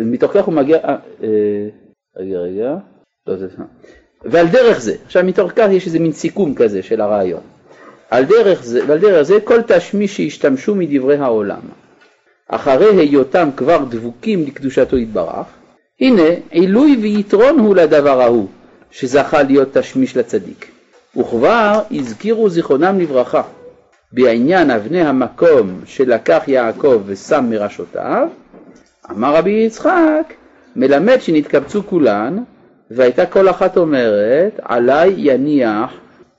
מתוך כך הוא מגיע, אה, אה, רגע רגע, לא זה, ועל דרך זה, עכשיו מתוך כך יש איזה מין סיכום כזה של הרעיון. על דרך זה, ועל דרך זה כל תשמיש שהשתמשו מדברי העולם, אחרי היותם כבר דבוקים לקדושתו יתברך, הנה עילוי ויתרון הוא לדבר ההוא, שזכה להיות תשמיש לצדיק. וכבר הזכירו זיכרונם לברכה בעניין אבני המקום שלקח יעקב ושם מראשותיו, אמר רבי יצחק, מלמד שנתקבצו כולן, והייתה כל אחת אומרת, עליי יניח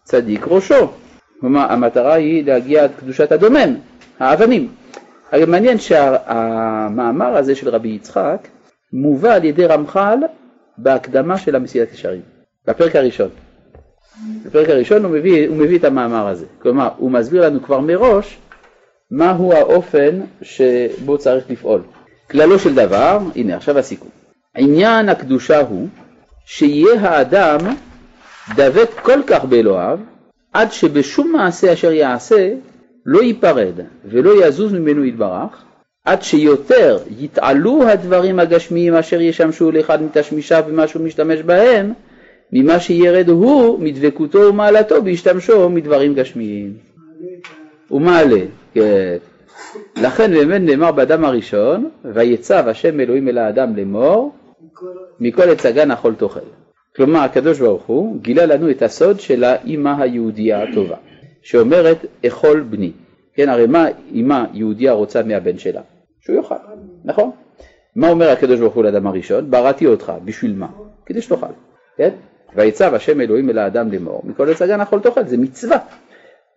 צדיק ראשו. כלומר, המטרה היא להגיע עד קדושת הדומם, האבנים. הרי מעניין שהמאמר הזה של רבי יצחק מובא על ידי רמח"ל בהקדמה של המסילת ישרים, בפרק הראשון. בפרק הראשון הוא מביא, הוא מביא את המאמר הזה, כלומר הוא מסביר לנו כבר מראש מהו האופן שבו צריך לפעול. כללו של דבר, הנה עכשיו הסיכום, עניין הקדושה הוא שיהיה האדם דבק כל כך באלוהיו עד שבשום מעשה אשר יעשה לא ייפרד ולא יזוז ממנו יתברך עד שיותר יתעלו הדברים הגשמיים אשר ישמשו לאחד מתשמישיו ומה שהוא משתמש בהם ממה שירד הוא מדבקותו ומעלתו בהשתמשו מדברים גשמיים. הוא מעלה, כן. לכן באמת נאמר באדם הראשון, ויצב השם אלוהים אל האדם לאמור, מכל עץ הגן אכול תאכל. כלומר הקדוש ברוך הוא גילה לנו את הסוד של האימא היהודייה הטובה, שאומרת אכול בני. כן, הרי מה אימא יהודייה רוצה מהבן שלה? שהוא יאכל, נכון? מה אומר הקדוש ברוך הוא לאדם הראשון? בראתי אותך, בשביל מה? כדי שתאכל, כן? ויצב השם אלוהים אל האדם לאמור, מכל עץ הגן אכול תאכל, זה מצווה.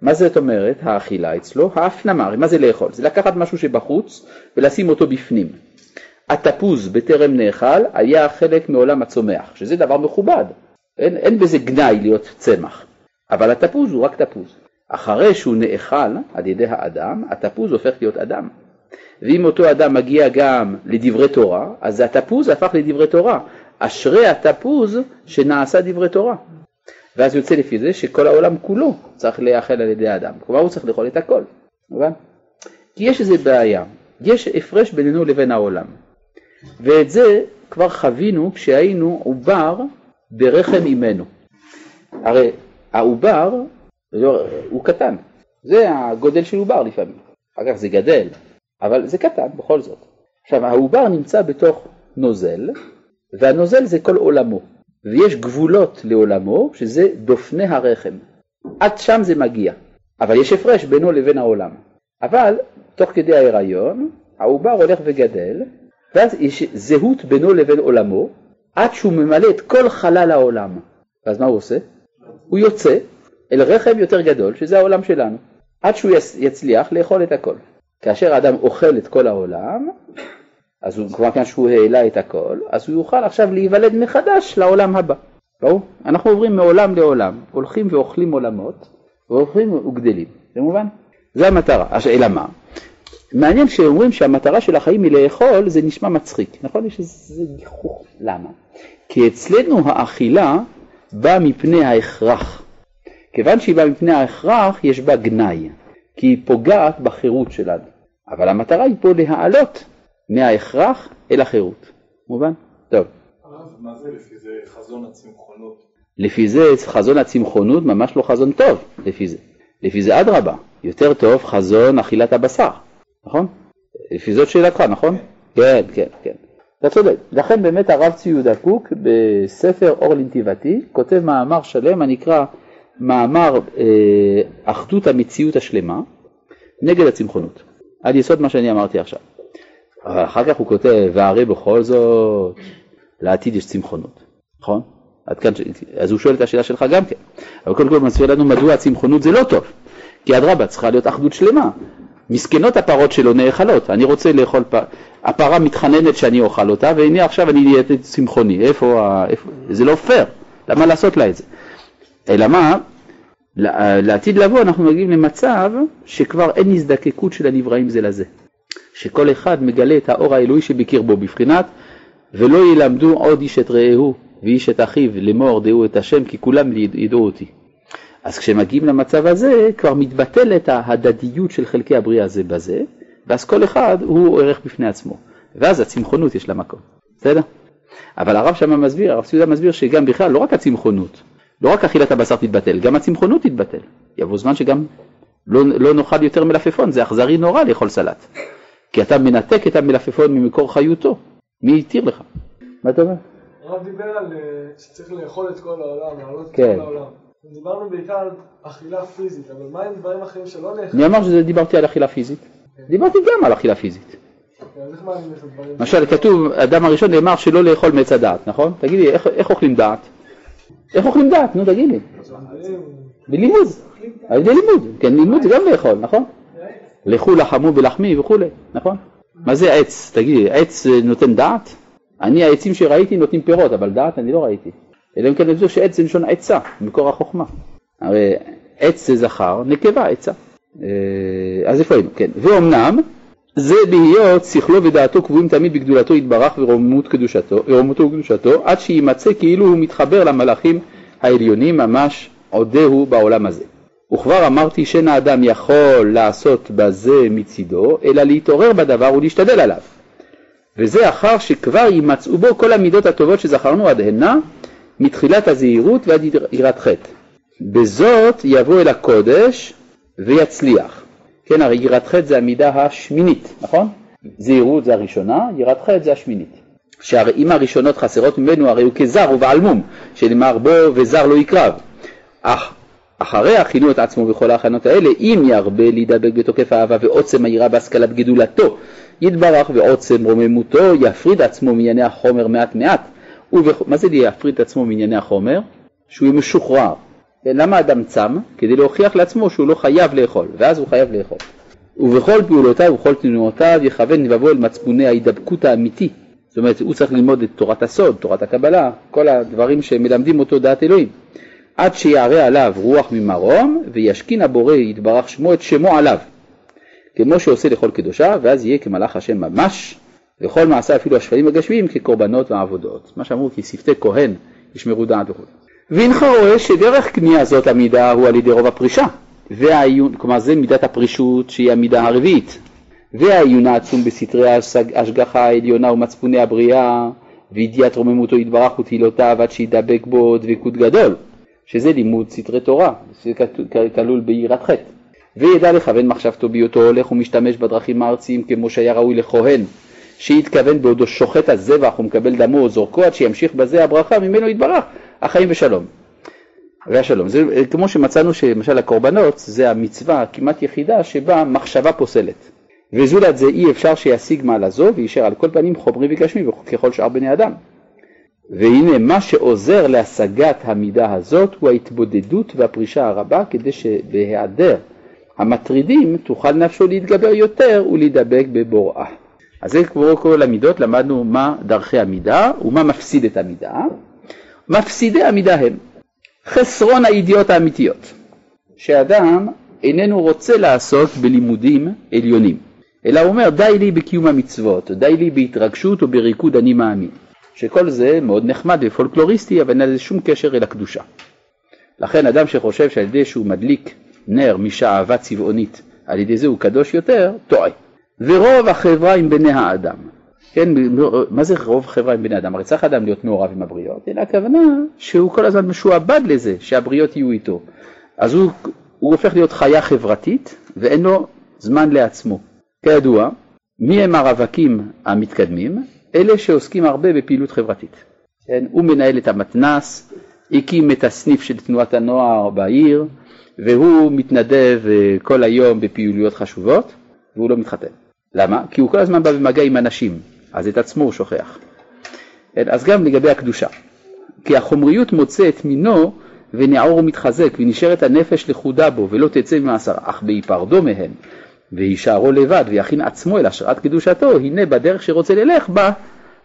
מה זאת אומרת האכילה אצלו? ההפנמה, מה זה לאכול? זה לקחת משהו שבחוץ ולשים אותו בפנים. התפוז בטרם נאכל היה חלק מעולם הצומח, שזה דבר מכובד, אין, אין בזה גנאי להיות צמח, אבל התפוז הוא רק תפוז. אחרי שהוא נאכל על ידי האדם, התפוז הופך להיות אדם. ואם אותו אדם מגיע גם לדברי תורה, אז התפוז הפך לדברי תורה. אשרי התפוז שנעשה דברי תורה. ואז יוצא לפי זה שכל העולם כולו צריך להיאכל על ידי האדם, כלומר הוא צריך לאכול את הכל, מובן? כי יש איזה בעיה, יש הפרש בינינו לבין העולם, ואת זה כבר חווינו כשהיינו עובר ברחם אימנו. הרי העובר לא, הוא קטן, זה הגודל של עובר לפעמים, אחר כך זה גדל, אבל זה קטן בכל זאת. עכשיו העובר נמצא בתוך נוזל, והנוזל זה כל עולמו, ויש גבולות לעולמו שזה דופני הרחם, עד שם זה מגיע, אבל יש הפרש בינו לבין העולם. אבל תוך כדי ההיריון העובר הולך וגדל, ואז יש זהות בינו לבין עולמו, עד שהוא ממלא את כל חלל העולם. ואז מה הוא עושה? הוא יוצא אל רחם יותר גדול, שזה העולם שלנו, עד שהוא יצליח לאכול את הכל. כאשר האדם אוכל את כל העולם, אז הוא כבר כאן שהוא העלה את הכל, אז הוא יוכל עכשיו להיוולד מחדש לעולם הבא. ברור? אנחנו עוברים מעולם לעולם, הולכים ואוכלים עולמות, והולכים וגדלים, זה מובן? זה המטרה. אלא מה? מעניין שאומרים שהמטרה של החיים היא לאכול, זה נשמע מצחיק, נכון? יש איזה גיחוך. למה? כי אצלנו האכילה באה מפני ההכרח. כיוון שהיא באה מפני ההכרח, יש בה גנאי, כי היא פוגעת בחירות שלנו. אבל המטרה היא פה להעלות מההכרח אל החירות. מובן? טוב. מה זה לפי זה חזון הצמחונות? לפי זה חזון הצמחונות ממש לא חזון טוב, לפי זה. לפי זה אדרבה, יותר טוב חזון אכילת הבשר, נכון? לפי זאת שאלתך, נכון? כן, כן, כן. אתה צודק. לכן באמת הרב צבי יהודה קוק בספר אור לנתיבתי כותב מאמר שלם הנקרא מאמר אה, אחדות המציאות השלמה נגד הצמחונות, על יסוד מה שאני אמרתי עכשיו. אחר כך הוא כותב, והרי בכל זאת, לעתיד יש צמחונות, נכון? עד כאן, אז הוא שואל את השאלה שלך גם כן. אבל קודם כל הוא מסביר לנו מדוע הצמחונות זה לא טוב. כי אדרבה, צריכה להיות אחדות שלמה. מסכנות הפרות שלו נאכלות, אני רוצה לאכול, פ... הפרה מתחננת שאני אוכל אותה, והנה עכשיו אני נהייתי צמחוני, איפה, איפה, זה לא פייר, למה לעשות לה את זה? אלא מה, לעתיד לבוא אנחנו מגיעים למצב שכבר אין הזדקקות של הנבראים זה לזה. שכל אחד מגלה את האור האלוהי שבקרבו בבחינת ולא ילמדו עוד איש את רעהו ואיש את אחיו לאמור דעו את השם כי כולם ידעו אותי. אז כשמגיעים למצב הזה כבר מתבטלת ההדדיות של חלקי הבריאה זה בזה ואז כל אחד הוא ערך בפני עצמו ואז הצמחונות יש לה מקום, בסדר? אבל הרב שמה מסביר, הרב סיודה מסביר שגם בכלל לא רק הצמחונות, לא רק אכילת הבשר תתבטל, גם הצמחונות תתבטל. יבוא זמן שגם לא, לא נאכל יותר מלפפון, זה אכזרי נורא לאכול סלט. כי אתה מנתק את המלפפון ממקור חיותו. מי התיר לך? מה אתה אומר? הרב דיבר על אה, שצריך לאכול את כל העולם, להעלות את כן. כל העולם. דיברנו בעיקר על אכילה פיזית, אבל מה עם דברים אחרים שלא נאכלים? מי אמר שדיברתי על אכילה פיזית? דיברתי גם על אכילה פיזית. הדברים? למשל, כתוב, אדם הראשון נאמר שלא לאכול מעץ הדעת, נכון? תגידי, איך, אוכלים דעת? איך אוכלים דעת? נו, תגיד לי. בלימוד. על ידי לימוד. כן, לימוד זה גם לאכול, נכון? לכו לחמו בלחמי וכולי, נכון? מה זה עץ? תגידי, עץ נותן דעת? אני, העצים שראיתי נותנים פירות, אבל דעת אני לא ראיתי. אלא אם כן חושב שעץ זה לשון עצה, מקור החוכמה. הרי עץ זה זכר, נקבה עצה. אה, אז איפה היינו? כן. ואומנם, זה בהיות שכלו ודעתו קבועים תמיד בגדולתו יתברך ורוממות קדושתו, ורוממותו וקדושתו, עד שיימצא כאילו הוא מתחבר למלאכים העליונים ממש עודהו בעולם הזה. וכבר אמרתי שאין האדם יכול לעשות בזה מצידו, אלא להתעורר בדבר ולהשתדל עליו. וזה אחר שכבר יימצאו בו כל המידות הטובות שזכרנו עד הנה, מתחילת הזהירות ועד יראת חטא. בזאת יבוא אל הקודש ויצליח. כן, הרי יראת חטא זה המידה השמינית, נכון? זהירות זה הראשונה, יראת חטא זה השמינית. שהרי אם הראשונות חסרות ממנו, הרי הוא כזר ובעלמום, שנאמר בו וזר לא יקרב. אך אחריה כינו את עצמו בכל ההכנות האלה, אם ירבה להידבק בתוקף האהבה ועוצם היראה בהשכלת גדולתו, יתברך ועוצם רוממותו, יפריד עצמו מענייני החומר מעט מעט. ובכ... מה זה להפריד את עצמו מענייני החומר? שהוא יהיה משוחרר. למה אדם צם? כדי להוכיח לעצמו שהוא לא חייב לאכול, ואז הוא חייב לאכול. ובכל פעולותיו ובכל תנועותיו יכוון לבבו אל מצפוני ההידבקות האמיתי. זאת אומרת, הוא צריך ללמוד את תורת הסוד, תורת הקבלה, כל הדברים שמלמדים אותו דעת אלוהים. עד שיערה עליו רוח ממרום, וישכין הבורא יתברך שמו את שמו עליו. כמו שעושה לכל קדושה, ואז יהיה כמלאך השם ממש, וכל מעשה אפילו השפלים הגשמיים כקורבנות ועבודות. מה שאמרו כי שפתי כהן ישמרו דעת וכו'. והנך רואה שדרך קנייה זאת המידה הוא על ידי רוב הפרישה. והעיון, כלומר זה מידת הפרישות שהיא המידה הרביעית. והעיון העצום בסתרי ההשגחה העליונה ומצפוני הבריאה, וידיעת רוממותו יתברך ותהילותיו עד שידבק בו דבקות גדול, שזה לימוד סתרי תורה, שזה כלול ביראת חטא. וידע לכוון מחשבתו בהיותו הולך ומשתמש בדרכים הארציים כמו שהיה ראוי לכהן, שהתכוון בעודו שוחט הזבח ומקבל דמו או זורקו עד שימשיך בזה הברכה ממנו יתברך, החיים ושלום. והשלום. זה כמו שמצאנו שלמשל הקורבנות זה המצווה הכמעט יחידה שבה מחשבה פוסלת. וזולת זה אי אפשר שישיג מעלה זו ויישאר על כל פנים חומרי וגשמי ככל שאר בני אדם. והנה מה שעוזר להשגת המידה הזאת הוא ההתבודדות והפרישה הרבה כדי שבהיעדר המטרידים תוכל נפשו להתגבר יותר ולהידבק בבוראה. אז זה כמו כל המידות למדנו מה דרכי המידה ומה מפסיד את המידה. מפסידי המידה הם חסרון הידיעות האמיתיות, שאדם איננו רוצה לעסוק בלימודים עליונים, אלא הוא אומר די לי בקיום המצוות, די לי בהתרגשות או בריקוד אני מאמין, שכל זה מאוד נחמד ופולקלוריסטי אבל אין לזה שום קשר אל הקדושה. לכן אדם שחושב שעל ידי שהוא מדליק נר משאהבה צבעונית, על ידי זה הוא קדוש יותר, טועה. ורוב החברה עם בני האדם. כן, מה זה רוב חברה עם בני אדם? הרי צריך אדם להיות מעורב עם הבריות, אלא הכוונה שהוא כל הזמן משועבד לזה, שהבריות יהיו איתו. אז הוא, הוא הופך להיות חיה חברתית ואין לו זמן לעצמו. כידוע, מי הם הרווקים המתקדמים? אלה שעוסקים הרבה בפעילות חברתית. כן? הוא מנהל את המתנ"ס, הקים את הסניף של תנועת הנוער בעיר, והוא מתנדב אה, כל היום בפעילויות חשובות, והוא לא מתחתן. למה? כי הוא כל הזמן בא במגע עם אנשים, אז את עצמו הוא שוכח. כן, אז גם לגבי הקדושה. כי החומריות מוצא את מינו ונעור ומתחזק, ונשארת הנפש לכודה בו, ולא תצא ממאסר, אך בהיפרדו מהם, ויישארו לבד, ויכין עצמו אל השראת קדושתו, הנה בדרך שרוצה ללך בה,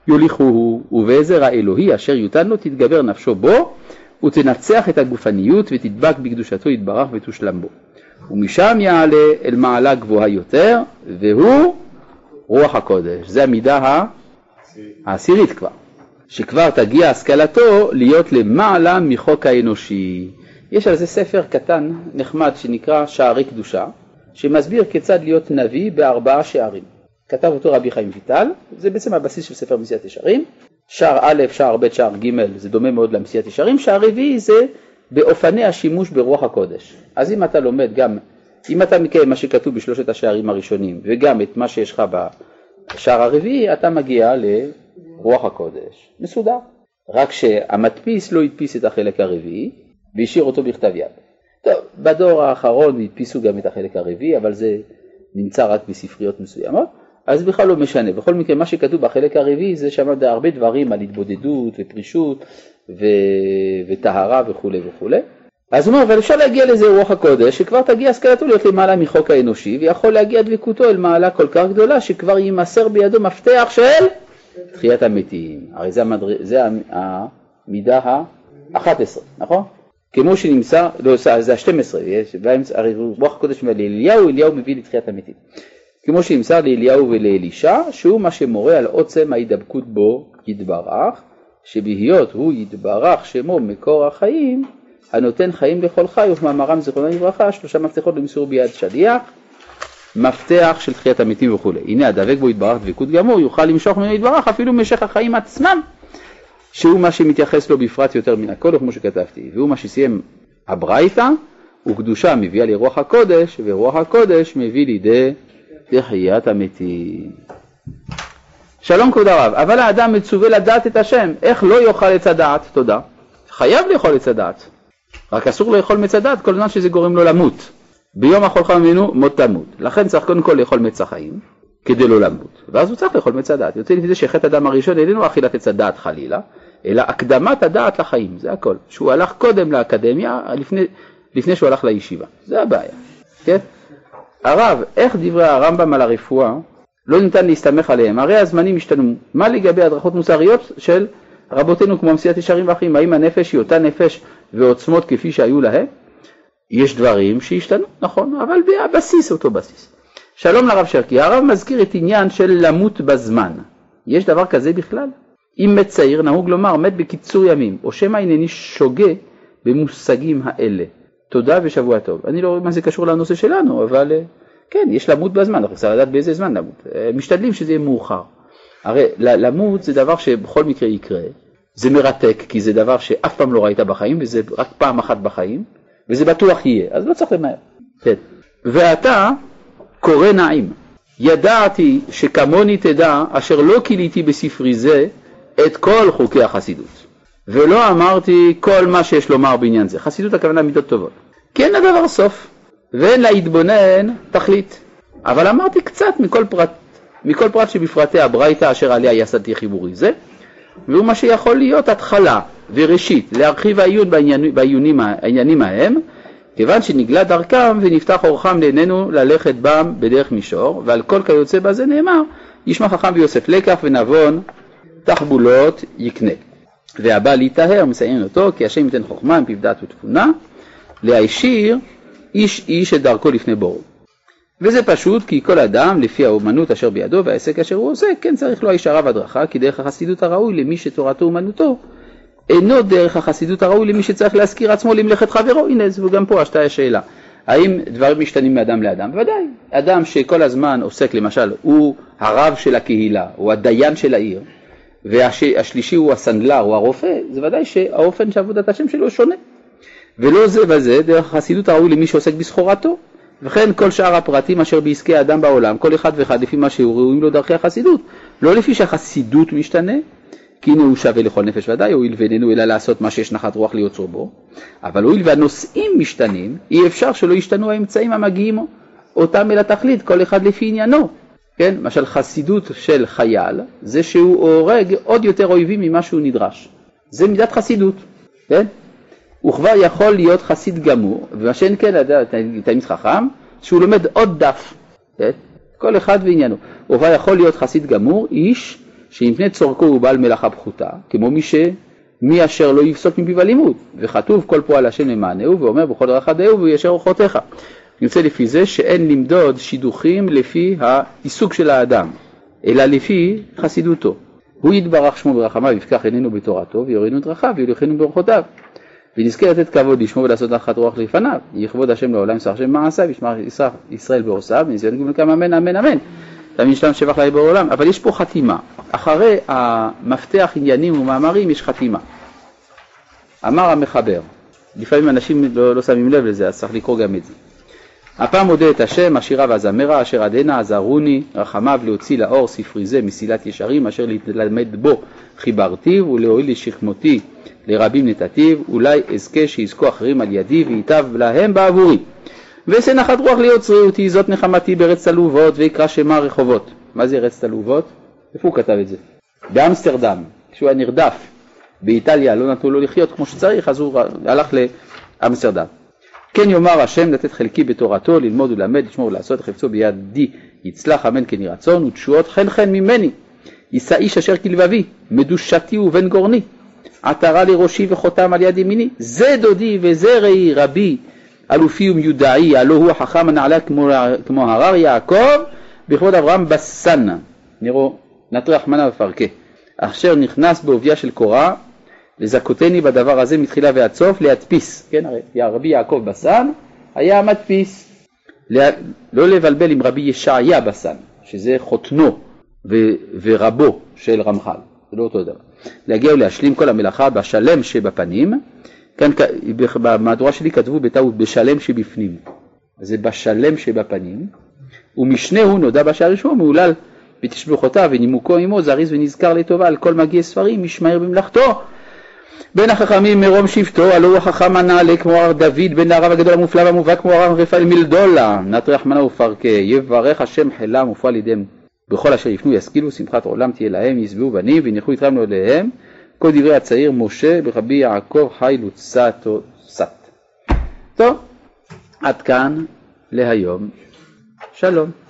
יוליכוהו, ובעזר האלוהי אשר יותן לו תתגבר נפשו בו, ותנצח את הגופניות ותדבק בקדושתו יתברך ותושלם בו. ומשם יעלה אל מעלה גבוהה יותר, והוא רוח הקודש. זה המידה העשירית כבר, שכבר תגיע השכלתו להיות למעלה מחוק האנושי. יש על זה ספר קטן, נחמד, שנקרא שערי קדושה, שמסביר כיצד להיות נביא בארבעה שערים. כתב אותו רבי חיים ויטל, זה בעצם הבסיס של ספר מסיעת ישרים. שער א', שער ב', שער ג', זה דומה מאוד למסיעת ישרים. שער רביעי זה באופני השימוש ברוח הקודש. אז אם אתה לומד גם, אם אתה מקיים מה שכתוב בשלושת השערים הראשונים וגם את מה שיש לך בשער הרביעי, אתה מגיע לרוח הקודש. מסודר. רק שהמדפיס לא הדפיס את החלק הרביעי, והשאיר אותו בכתב יד. טוב, בדור האחרון הדפיסו גם את החלק הרביעי, אבל זה נמצא רק בספריות מסוימות, אז בכלל לא משנה. בכל מקרה, מה שכתוב בחלק הרביעי זה שם הרבה דברים על התבודדות ופרישות וטהרה וכולי וכולי. אז הוא אומר, אבל אפשר להגיע לזה רוח הקודש, שכבר תגיע השכלתו להיות למעלה מחוק האנושי, ויכול להגיע דבקותו אל מעלה כל כך גדולה, שכבר יימסר בידו מפתח של תחיית המתים. הרי זה, המדר... זה המידה ה-11, נכון? כמו שנמסר, לא, זה ה-12, הרי רוח הקודש אומר לאליהו, אליהו מביא לתחיית המתים. כמו שנמסר לאליהו ולאלישע, שהוא מה שמורה על עוצם ההידבקות בו יתברך, שבהיות הוא יתברך שמו מקור החיים, הנותן חיים לכל חי, וכמאמרם זיכרונו לברכה, שלושה מפתחות למסור ביד שליח, מפתח של תחיית המתים וכולי. הנה הדבק בו יתברך דבקות גמור, יוכל למשוך ממנו יתברך אפילו משך החיים עצמם, שהוא מה שמתייחס לו בפרט יותר מן הכל, כמו שכתבתי, והוא מה שסיים הברייתא, וקדושה מביאה לרוח הקודש, ורוח הקודש מביא לידי תחיית המתים. שלום כבוד הרב, אבל האדם מצווה לדעת את השם, איך לא יאכל עץ הדעת? תודה. חייב לאכול עץ הדעת, רק אסור לאכול מצד דעת כל זמן שזה גורם לו למות. ביום אכולך ממנו מות תמות. לכן צריך קודם כל לאכול מצע חיים, כדי לא למות, ואז הוא צריך לאכול מצע דעת. יוצא לפי זה שחטא הדם הראשון איננו אכילת עץ הדעת חלילה, אלא הקדמת הדעת לחיים, זה הכל. שהוא הלך קודם לאקדמיה, לפני, לפני שהוא הלך לישיבה, זה הבעיה, כן? הרב, איך דברי הרמב"ם על הרפואה לא ניתן להסתמך עליהם? הרי הזמנים השתנו. מה לגבי הדרכות מוסריות של רבותינו כמו מסיעת ישרים ואחים? האם הנפש היא אותה נפש ועוצמות כפי שהיו להם? יש דברים שהשתנו, נכון, אבל הבסיס אותו בסיס. שלום לרב שרקי, הרב מזכיר את עניין של למות בזמן. יש דבר כזה בכלל? אם מת צעיר נהוג לומר מת בקיצור ימים, או שמא הנני שוגה במושגים האלה. תודה ושבוע טוב. אני לא רואה מה זה קשור לנושא שלנו, אבל אה, כן, יש למות בזמן, אנחנו צריכים לדעת באיזה זמן למות. אה, משתדלים שזה יהיה מאוחר. הרי למות זה דבר שבכל מקרה יקרה, זה מרתק, כי זה דבר שאף פעם לא ראית בחיים, וזה רק פעם אחת בחיים, וזה בטוח יהיה, אז לא צריך למהר. כן. ואתה קורא נעים. ידעתי שכמוני תדע, אשר לא כיליתי בספרי זה, את כל חוקי החסידות. ולא אמרתי כל מה שיש לומר בעניין זה. חסידות הכוונה מידות טובות. כי אין לדבר סוף, ואין להתבונן תכלית. אבל אמרתי קצת מכל פרט, מכל פרט שבפרטי הברייתא אשר עליה יסדתי חיבורי זה, והוא מה שיכול להיות התחלה וראשית להרחיב העיון בעניינים, בעניינים, ההם, כיוון שנגלה דרכם ונפתח אורחם לעינינו ללכת בם בדרך מישור, ועל כל כיוצא בזה נאמר, ישמע חכם ויוסף לקח ונבון תחבולות יקנה. והבא להיטהר מסיין אותו, כי השם ייתן חוכמה מפיו דעת ותבונה, להישיר איש איש את דרכו לפני בורו. וזה פשוט כי כל אדם לפי האומנות אשר בידו והעסק אשר הוא עושה, כן צריך לו הישרה והדרכה, כי דרך החסידות הראוי למי שתורתו אומנותו, אינו דרך החסידות הראוי למי שצריך להזכיר עצמו למלאכת חברו. הנה, וגם פה השתה השאלה. האם דברים משתנים מאדם לאדם? בוודאי. אדם שכל הזמן עוסק, למשל, הוא הרב של הקהילה, הוא הדיין של העיר, והשלישי הוא הסנדלר או הרופא, זה ודאי שהאופן שעבודת השם שלו שונה. ולא זה וזה, דרך החסידות הראוי למי שעוסק בסחורתו. וכן כל שאר הפרטים אשר בעסקי האדם בעולם, כל אחד ואחד לפי מה שהוא ראויים לו דרכי החסידות. לא לפי שהחסידות משתנה, כי הנה הוא שווה לכל נפש ודאי, הואיל ואיננו אלא לעשות מה שיש נחת רוח ליוצרו בו, אבל הואיל והנושאים משתנים, אי אפשר שלא ישתנו האמצעים המגיעים אותם אל התכלית, כל אחד לפי עניינו. כן, למשל חסידות של חייל, זה שהוא הורג עוד יותר אויבים ממה שהוא נדרש. זה מידת חסידות, כן? הוא כבר יכול להיות חסיד גמור, ומה שאין כן, תלמיד חכם, שהוא לומד עוד דף, כן? כל אחד ועניינו. הוא כבר יכול להיות חסיד גמור, איש שמפני צורכו הוא בעל מלאכה פחותה, כמו מי ש... מי אשר לא יפסוק מפיו הלימוד, וכתוב כל פועל השם למענהו, ואומר בכל דאהו וישר אורחותיך. יוצא לפי זה שאין למדוד שידוכים לפי העיסוק של האדם, אלא לפי חסידותו. הוא יתברך שמו ברחמיו, יפקח עינינו בתורתו, ויורינו דרכיו, ויוליכנו באורחותיו. ונזכה לתת כבוד לשמו ולעשות נחת רוח לפניו, יכבוד השם לעולם, שר השם מעשיו, ישמע ישראל בעושיו, ונזכה לגמול כמה אמן אמן אמן. תמיד שלנו שבח לאי בעולם, אבל יש פה חתימה. אחרי המפתח עניינים ומאמרים יש חתימה. אמר המחבר, לפעמים אנשים לא, לא שמים לב לזה, אז צריך לקרוא גם את זה. הפעם מודה את השם, השירה והזמרה, אשר עדנה עזרוני, רחמיו להוציא לאור ספרי זה מסילת ישרים, אשר להתלמד בו חיברתיו, ולהועיל לשכמותי לרבים נתתיו, אולי אזכה שיזכו אחרים על ידי, וייטב להם בעבורי. ואעשה נחת רוח ליוצרי אותי, זאת נחמתי בארץ תלובות, ויקרא שמה רחובות. מה זה ארץ תלובות? איפה הוא כתב את זה? באמסטרדם, כשהוא היה נרדף באיטליה, לא נתנו לו לחיות כמו שצריך, אז הוא הלך לאמסטרדם. כן יאמר השם לתת חלקי בתורתו, ללמוד וללמד, לשמור ולעשות, חפצו בידי יצלח אמן כן יהי רצון, ותשועות חן חן ממני. יישא איש אשר כלבבי, מדושתי ובן גורני. עטרה לראשי וחותם על יד ימיני, זה דודי וזה רעי רבי, אלופי ומיודעי, הלא הוא החכם הנעלה כמו, כמו הרר יעקב, בכבוד אברהם בסן, נראו נטרח מנה ופרקה, אשר נכנס בעובייה של קורה, לזכותני בדבר הזה מתחילה ועד סוף, להדפיס, כן, הרי רבי יעקב בסן היה מדפיס, לא לבלבל עם רבי ישעיה בסן, שזה חותנו ורבו של רמח"ל, זה לא אותו דבר. להגיע ולהשלים כל המלאכה בשלם שבפנים, כאן במהדורה שלי כתבו בטעות בשלם שבפנים, זה בשלם שבפנים, ומשנהו נודע בשער ראשון מהולל בתשבוכותיו ונימוקו עמו זריז ונזכר לטובה על כל מגיע ספרים משמער במלאכתו. בין החכמים מרום שבטו, הלא הוא החכם הנעלה כמו הר דוד בן הרב הגדול המופלא והמובהק כמו הרב רפאל מלדולה, נטרח מנה ופרקה, יברך השם חילם ופועל ידיהם בכל אשר יפנו ישכילו, שמחת עולם תהיה להם, ישבעו בנים וינחו יתרם לו אליהם, כל דברי הצעיר משה ברבי יעקב חי לוצתו סת. טוב, עד כאן להיום, שלום.